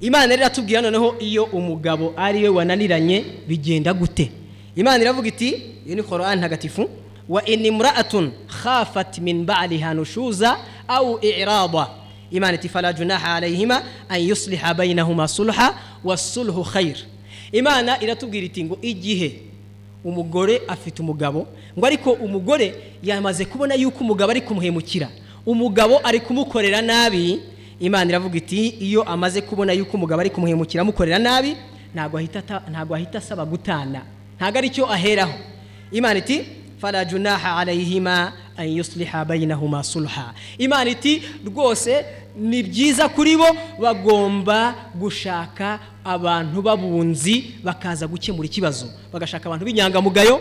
Imana rero iratubwira noneho iyo umugabo ari we wananiranye bigenda gute? Imana iravuga iti iyo ni korani ntagatifu wa inimuraatun khafat min ba'liha nushuza au i'rada. Imana iti fala junaha alayhima an yusliha bainahuma sulha wasulhu khair imana iratubwira iti ngo igihe umugore afite umugabo ngo ariko umugore yamaze kubona yuko umugabo ari kumuhemukira umugabo ari kumukorera nabi imana iravuga iti iyo amaze kubona yuko umugabo ari kumuhemukira amukorera nabi ntabwo ahita asaba gutana. Ntabwo ari cyo aheraho. Imana iti fara junaha alayhima an yusliha bainahuma sulha. Imana iti rwose ni byiza kuri bo bagomba gushaka abantu b'abunzi bakaza gukemura ikibazo. Bagashaka abantu b'inyangamugayo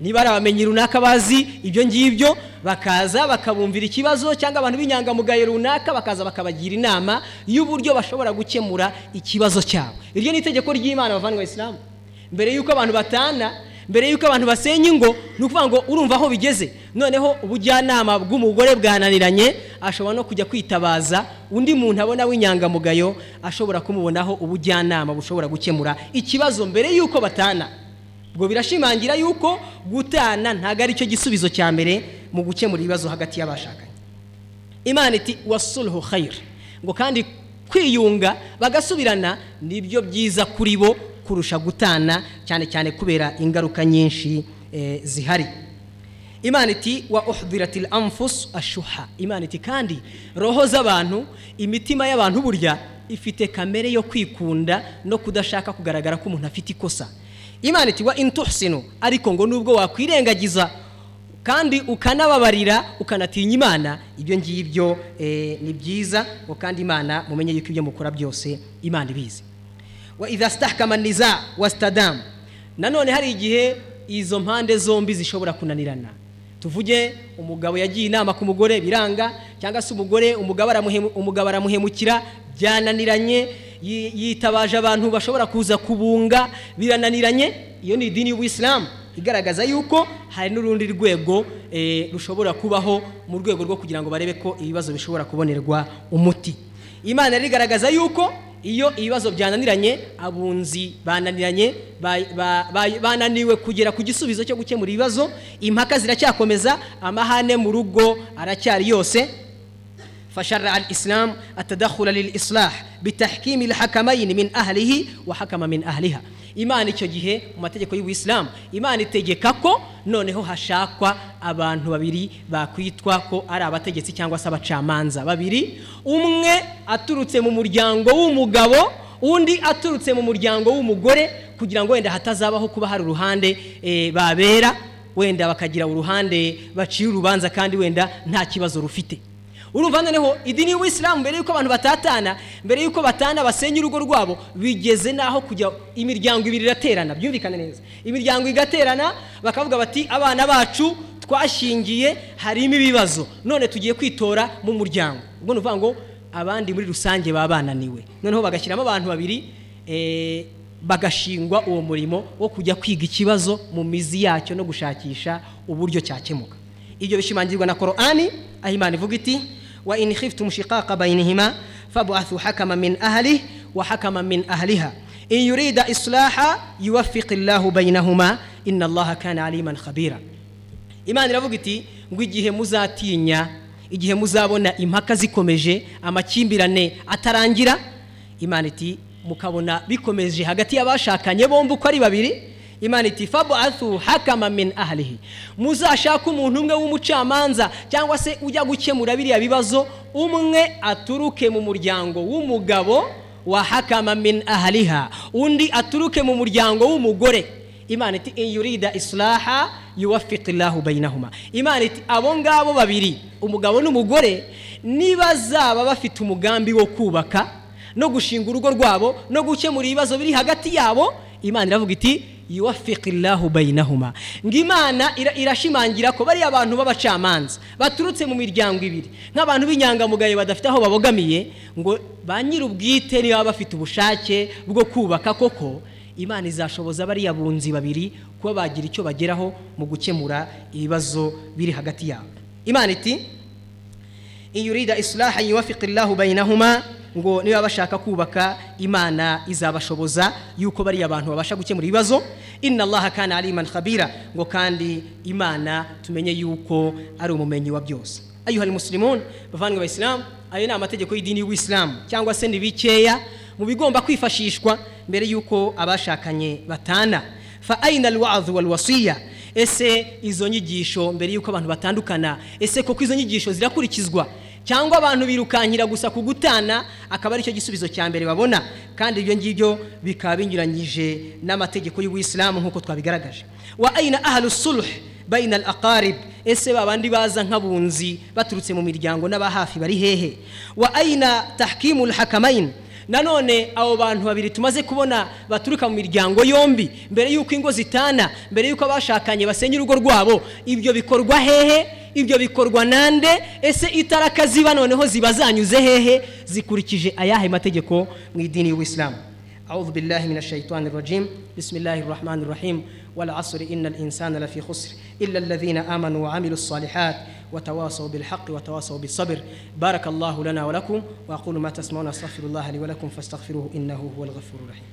niba ari abamenyi runaka bazi ibyo ngibyo bakaza bakabumvira ikibazo cyangwa abantu b'inyangamugayo runaka bakaza bakabagira inama y'uburyo bashobora gukemura ikibazo cyabo. Iryo ni itegeko ry'imana bavandwa isilamu mbere y'uko abantu batana mbere y'uko abantu basenya ingo ni ukuvuga ngo urumva aho bigeze. Noneho ubujyanama bw'umugore bwananiranye ashobora no kujya kwitabaza undi muntu abona w'inyangamugayo ashobora kumubonaho ubujyanama bushobora gukemura ikibazo mbere y'uko batana. Ubwo birashimangira yuko gutana ntabwo ari cyo gisubizo cya mbere mu gukemura ibibazo hagati y'abashakanye. Imana iti wasulhu khayr ngo kandi kwiyunga bagasubirana ni byo byiza kuri bo kurusha gutana cyane cyane kubera ingaruka nyinshi zihari. Imana iti wa uhudiratil amfusu ashuha. Imana iti kandi roho z'abantu imitima y'abantu burya ifite kamere yo kwikunda no kudashaka kugaragara ko umuntu afite ikosa. Imana iti wa intuhsinu ariko ngo nubwo wakwirengagiza kandi ukanababarira ukanatinya imana ibyo ngibyo ni byiza ngo kandi imana mumenye yuko ibyo mukora byose imana ibizi. Wa idha stahkama niza wa stadamu nanone hari igihe izo mpande zombi zishobora kunanirana. Tuvuge umugabo yagiye inama ku mugore biranga cyangwa se umugore umugabo aramuhemukira byananiranye yi- yitabaje abantu bashobora kuza kubunga birananiranye. Iyo ni idini y'ubuyisilamu igaragaza yuko hari n'urundi rwego eh, rushobora kubaho mu rwego rwo kugira ngo barebe ko ibibazo bishobora kubonerwa umuti. Imana rero igaragaza yuko iyo ibibazo byananiranye abunzi bananiranye ba- ba- ba- bananiwe kugera ku gisubizo cyo gukemura ibibazo impaka ziracyakomeza amahane mu rugo aracyari yose. فشرع الإسلام التدخل للإصلاح بتحكيم الحكمين من أهله وحكم من أهلها imana icyo gihe mu mategeko y'ubuyisilamu imana itegeka ko noneho hashakwa abantu babiri bakwitwa ko ari abategetsi cyangwa se abacamanza babiri umwe aturutse mu muryango w'umugabo undi aturutse mu muryango w'umugore kugira ngo wenda hatazabaho kuba hari uruhande eh, babera wenda bakagira uruhande baciye urubanza kandi wenda nta kibazo rufite urumva noneho idini y'ubuyisilamu mbere y'uko abantu batatana mbere y'uko batana basenya urugo rwabo bigeze n'aho kujya imiryango ibiri iraterana. Byumvikane neza. Imiryango igaterana bakavuga bati abana bacu twashingiye harimo ibibazo. None tugiye kwitora mu muryango. Ubwo ni ukuvuga ngo abandi muri rusange baba bananiwe noneho bagashyiramo abantu babiri eh, bagashingwa uwo murimo wo kujya kwiga ikibazo mu mizi yacyo no gushakisha uburyo cyakemuka. Ibyo bishimangirwa na korani aho imana ivuga iti khiftum shiqaqa bainihima fab'athu hakama min ahlihi wa hakama min ahliha. In yurida islaha yuwaffiqi llahu bainahuma inna allaha kana aliman khabira. Imana iravuga iti ngo igihe muzatinya igihe muzabona impaka zikomeje amakimbirane atarangira. Imana iti mukabona bikomeje hagati y'abashakanye bombi uko ari babiri imana iti fab'athu hakama min ahlihi. Muzashake umuntu umwe w'umucamanza cyangwa se ujya gukemura biriya bibazo umwe aturuke mu muryango w'umugabo wa hakama min ahliha undi aturuke mu muryango w'umugore. Imana iti in yurida islaha yuwaffiqi llahu bainahuma imana iti abo ngabo babiri umugabo n'umugore nibazaba bafite umugambi wo kubaka no gushinga urugo rwabo no gukemura ibibazo biri hagati yabo imana iravuga iti yuwaffiqi llahu bainahuma ngo imana ira- irashimangira ko bariya abantu b'abacamanza baturutse mu miryango ibiri. Nk'abantu b'inyangamugayo badafite aho babogamiye ngo ba nyir'ubwite niba bafite ubushake bwo kubaka koko imana izashoboza bariya bunzi babiri kuba bagira icyo bageraho mu gukemura ibibazo biri hagati yabo. Imana iti in yurida islaha yuwaffiqi llahu bainahuma ngo niba bashaka kubaka imana izabashoboza yuko bariya abantu babasha gukemura ibibazo. Inna allaha kana aliman khabira ngo kandi imana tumenye yuko ari umumenyi wa byose. Ayuhal muslimun bavandimwe bayisilamu ayo ni amategeko y'idini y'ubuyisilamu cyangwa se ni bikeya mu bigomba kwifashishwa mbere yuko abashakanye batana. Fa aina alwadhu walwasiya ese izo nyigisho mbere yuko abantu batandukana? Ese koko izo nyigisho zirakurikizwa? Cyangwa abantu birukankira gusa ku gutana akaba ari cyo gisubizo cya mbere babona. Kandi ibyo ngibyo bikaba binyuranyije n'amategeko y'ubuyisilamu nk'uko twabigaragaje. Wa aina ahlu sulh bayina aqarib ese babandi baza nk'abunzi baturutse mu miryango n'abahafi bari hehe? Wa aina tahkimu lhakamain nanone abo bantu babiri tumaze kubona baturuka mu miryango yombi mbere y'uko ingo zitana mbere y'uko abashakanye basenya urugo rwabo ibyo bikorwa hehe? ibyo bikorwa nande? Ese itaraka ziba noneho ziba zanyuze hehe? Zikurikije ayahe mategeko mu idini y'uwisilamu. Aho uvugira hino eshatu wani rojimu bisimilahi rurahamani rurahimu wari asore ina insana rafi hose ira ravina amanu wa amiru sori hari watawasaho biri hakwi watawasaho bisabire barakallahu lana urana warakwu wakura umata simba wana safiru allah ari warakwu mfasitafiru inahuhu warafuru rahimu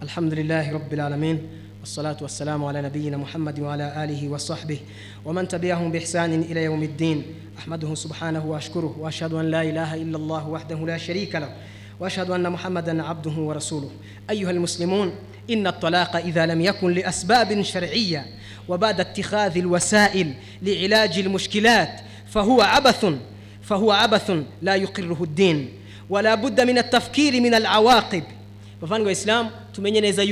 alhamdulillahi rabbi rarameni والصلاة والسلام على نبينا محمد وعلى آله وصحبه ومن تبعهم بإحسان إلى يوم الدين أحمده سبحانه وأشكره وأشهد أن لا إله إلا الله وحده لا شريك له وأشهد أن محمدا عبده ورسوله أيها المسلمون إن الطلاق إذا لم يكن لأسباب شرعية وبعد اتخاذ الوسائل لعلاج المشكلات فهو عبث فهو عبث لا يقره الدين ولا بد من التفكير من العواقب bavandwa wa isilamu tumenye neza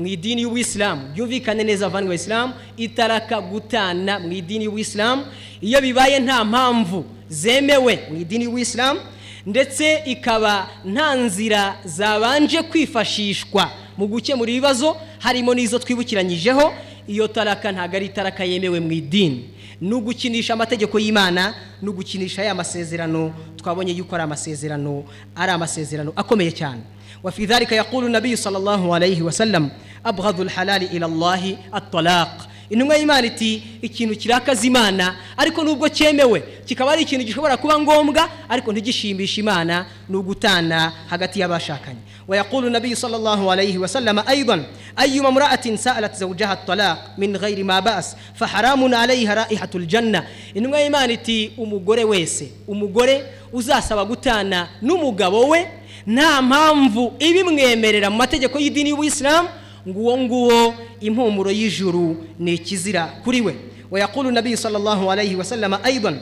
mu idini y'ubuyisilamu byumvikane neza abavandimwe Isilamu itaraka gutana mu idini y'ubuyisilamu iyo bibaye nta mpamvu zemewe mu idini y'ubuyisilamu ndetse ikaba nta nzira zabanje kwifashishwa mu gukemura ibibazo harimo n'izo twibukiranyijeho. Iyo taraka ntabwo ari itaraka yemewe mu idini. Ni ugukinisha amategeko y'imana ni ugukinisha ya masezerano. Twabonye yuko ari amasezerano ari amasezerano akomeye cyane. Wafi dhalika yaqulu nabiyu sallallahu alayhi wa sallam abuhadul harari iramuwahi atoraka intumwa y'imana iti ikintu kirakaza imana ariko nubwo cyemewe kikaba ari ikintu gishobora kuba ngombwa ariko ntigishimisha imana ni ugutana hagati y'abashakanye wayakuru nabi sallallahu alayhi wa sallama aydan ayyuma mura'atin sa'alat zawjaha at-talaq min ghairi ma ba's fa haramun alayha ra'ihatul janna intumwa y'imana iti umugore wese umugore uzasaba gutana n'umugabo we nta mpamvu ibimwemerera mu mategeko y'idini y'ubuyisilamu ngo uwo nguwo impumuro y'ijuru ni ikizira kuri we ويقول النبي صلى الله عليه وسلم أيضا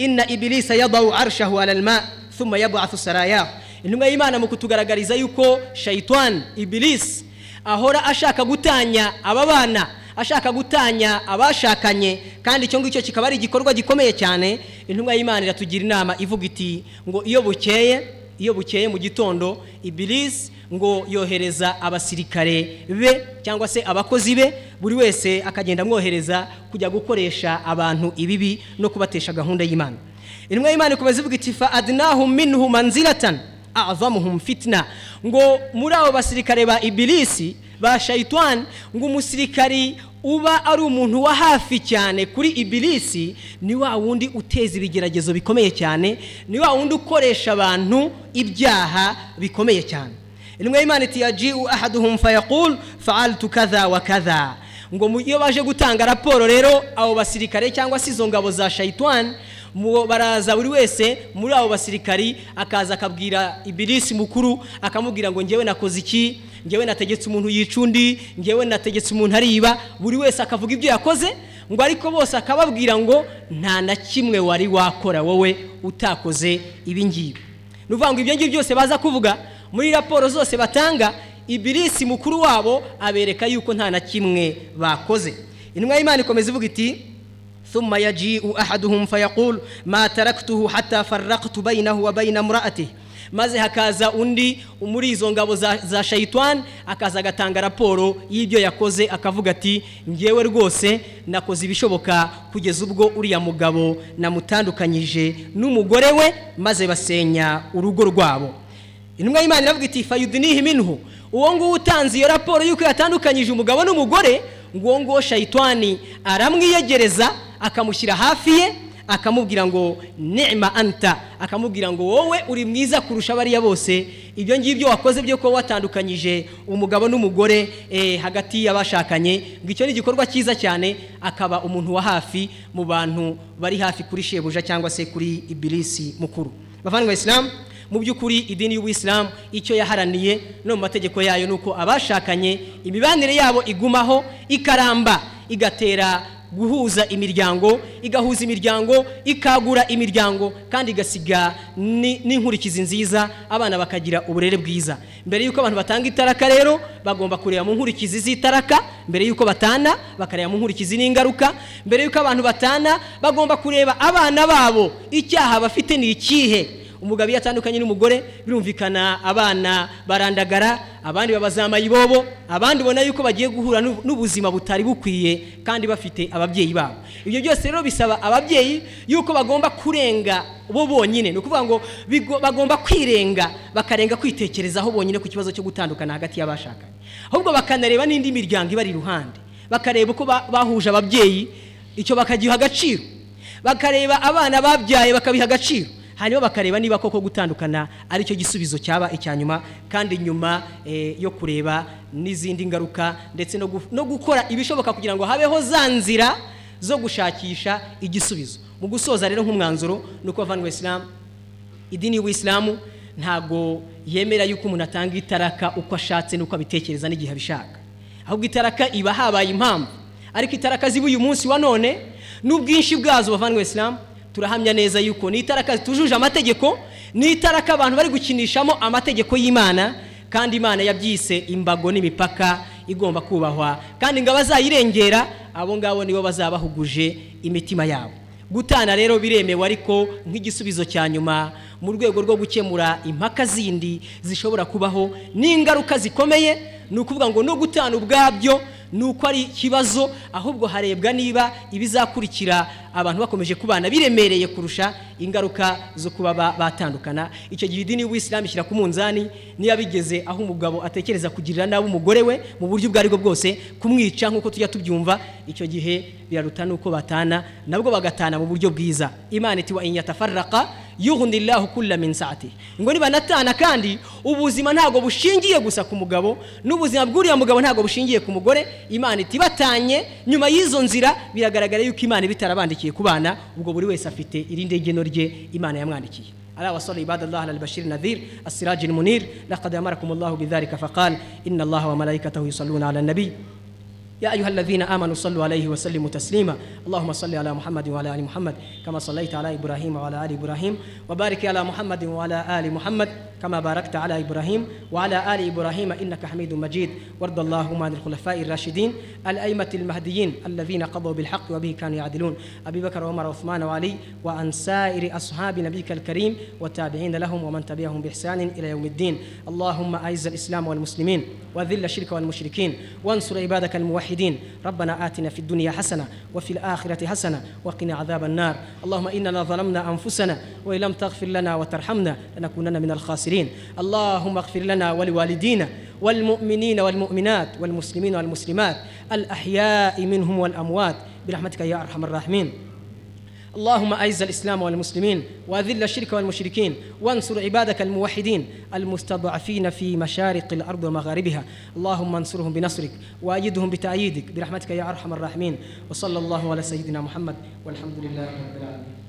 إن إبليس يضع عرشه على الماء ثم يبعث سراياه intumwa y'imana mu kutugaragariza yuko shayitani ibirisi ahora ashaka gutanya aba bana ashaka gutanya abashakanye kandi icyo ngicyo kikaba ari igikorwa gikomeye cyane intumwa y'imana iratugira inama ivuga iti ngo iyo bukeye iyo bukeye mu gitondo ibirisi ngo yohereza abasirikare be cyangwa se abakozi be buri wese akagenda amwohereza kujya gukoresha abantu ibibi no kubatesha gahunda y'imana. Intumwa y'imana ikomeza ivuga iti fa adinahu minhu manzilatan azamuhum fitna. Ngo muri abo basirikare ba ibirisi ba shayitani ngo umusirikari uba ari umuntu wa hafi cyane kuri ibirisi ni wa wundi uteza ibigeragezo bikomeye cyane ni wa wundi ukoresha abantu ibyaha bikomeye cyane. Intumwa y'imana iti yajiu ahaduhum fayaqul faaltu kadha wa kadha. Ngo iyo baje gutanga raporo rero abo basirikare cyangwa se izo ngabo za shayitani baraza buri wese muri abo basirikari akaza akabwira ibirisi mukuru akamubwira ngo ngewe nakoze iki? Ngewe nategetse umuntu yica undi? Ngewe nategetse umuntu ariba? Buri wese akavuga ibyo yakoze? Ngo ariko bose akababwira ngo nta na kimwe wari wakora wowe utakoze ibi ngibi. Ni ukuvuga ngo ibyo ngibyo byose baza kuvuga muri raporo zose batanga ibirisi mukuru wabo abereka yuko nta na kimwe bakoze intumwa y'imana ikomeza ivuga iti ثم يجيء أحدهم فيقول ما تركته حتى فرقت بينه وبين امرأته maze hakaza undi muri izo ngabo za, za shayitani akaza agatanga raporo y'ibyo yakoze akavuga ati ngewe rwose nakoze ibishoboka kugeza ubwo uriya mugabo namutandukanyije n'umugore we maze basenya urugo rwabo Intumwa y'imana iravuga iti fayudinihi minhu. Uwo nguwo utanze iyo raporo y'uko yatandukanyije umugabo n'umugore ngo uwo nguwo shayitani aramwiyegereza akamushyira hafi ye akamubwira ngo nema anta. Akamubwira ngo wowe uri mwiza kurusha bariya bose. Ibyo ngibyo wakoze byo kuba watandukanyije umugabo n'umugore hagati y'abashakanye. Ngo icyo ni igikorwa cyiza cyane. Akaba umuntu wa hafi mu bantu bari hafi kuri shebuja cyangwa se kuri ibirisi mukuru. Bavandimwe isilamu mu by'ukuri idini y'ubuyisilamu icyo yaharaniye no mu mategeko yayo ni uko abashakanye imibanire yabo igumaho ikaramba igatera guhuza imiryango igahuza imiryango ikagura imiryango kandi igasiga n'inkurikizi nziza abana bakagira uburere bwiza. Mbere y'uko abantu batanga itaraka rero bagomba kureba mu nkurikizi z'itaraka mbere y'uko batana bakareba mu nkurikizi n'ingaruka mbere y'uko abantu batana bagomba kureba abana babo icyaha bafite ni ikihe. Umugabo iyo atandukanye n'umugore birumvikana abana barandagara abandi babazamaye ibobo abandi ubona yuko bagiye guhura n'ubuzima butari bukwiye kandi bafite ababyeyi babo. Ibyo byose rero bisaba ababyeyi yuko bagomba kurenga bo bonyine. Ni ukuvuga ngo bagomba kwirenga bakarenga kwitekerezaho bonyine ku kibazo cyo gutandukana hagati y'abashakanye. Ahubwo bakanareba n'indi miryango ibari iruhande. Bakareba uko bahuje ababyeyi icyo bakagiha agaciro. Bakareba abana babyaye bakabiha agaciro. Hanyuma bakareba niba koko gutandukana ari cyo gisubizo cyaba icya nyuma kandi nyuma yo kureba n'izindi ngaruka ndetse no gukora ibishoboka kugira ngo habeho za nzira zo gushakisha igisubizo. Mu gusoza rero nk'umwanzuro ni uko bavana isilamu idini y'ubuyisilamu ntabwo yemera yuko umuntu atanga itaraka uko ashatse n'uko abitekereza n'igihe abishaka. Ahubwo itaraka iba habaye impamvu. Ariko itaraka ziba uyu munsi wa none n'ubwinshi bwazo bavana isilamu turahamya neza yuko ni itaraka zitujuje amategeko ni itaraka abantu bari gukinishamo amategeko y'imana kandi imana yabyise imbago n'imipaka igomba kubahwa. Kandi ngo abazayirengera abo ngabo nibo bazaba bahuguje imitima yabo. Gutana rero biremewe ariko nk'igisubizo cya nyuma mu rwego rwo gukemura impaka zindi zishobora kubaho n'ingaruka zikomeye ni ukuvuga ngo no gutana ubwabyo ni uko ari ikibazo ahubwo harebwa niba ibizakurikira abantu bakomeje kubana biremereye kurusha ingaruka zo kuba ba- batandukana. Icyo gihe idini y'ubuyisilamu ishyira ku munzani niba bigeze aho umugabo atekereza kugirira nabi umugore we mu buryo ubwo ari bwo bwose kumwica nk'uko tujya tubyumva. Icyo gihe biraruta n'uko batana nabwo bagatana mu buryo bwiza. Imana iti wa in yatafarraqa yughndillahu kulla min saati. Ngo nibanatana kandi ubuzima ntabwo bushingiye gusa ku mugabo n'ubuzima bw'uriya mugabo ntabwo bushingiye ku mugore imana itibatanye nyuma y'izo nzira biragaragara yuko imana iba itarabandikiye ku bana ubwo buri wese afite irindi ngeno rye imana yamwandikiye. Ari abasore ibada allah na bashiri na dire asiragi ni munire na kadeya ku mudaho bidari kafa ina allah wa marayika atahuye isoro na ananabi ya ayo hari na vina amana usoro wa rayihu wasore mutasirima allah masore ya muhammad wa rayihu muhammad kamasore ya rayihu burahimu wa rayihu burahimu wa barike ya muhammad wa rayihu muhammad. كما باركت على إبراهيم وعلى آل إبراهيم إنك حميد مجيد وارض اللهم عن الخلفاء الراشدين الأئمة المهديين الذين قضوا بالحق وبه كانوا يعدلون أبي بكر وعمر وعثمان وعلي وعن سائر أصحاب نبيك الكريم وتابعين لهم ومن تبعهم بإحسان إلى يوم الدين اللهم أعز الإسلام والمسلمين وذل الشرك والمشركين وانصر عبادك الموحدين ربنا آتنا في الدنيا حسنة وفي الآخرة حسنة وقنا عذاب النار اللهم إننا ظلمنا أنفسنا وإن لم تغفر لنا وترحمنا لنكونن من الخاسرين المسافرين اللهم اغفر لنا ولوالدينا والمؤمنين والمؤمنات والمسلمين والمسلمات الأحياء منهم والأموات برحمتك يا أرحم الراحمين اللهم أعز الإسلام والمسلمين وأذل الشرك والمشركين وانصر عبادك الموحدين المستضعفين في مشارق الأرض ومغاربها اللهم انصرهم بنصرك وأيدهم بتأييدك برحمتك يا أرحم الراحمين وصلى الله على سيدنا محمد والحمد لله رب العالمين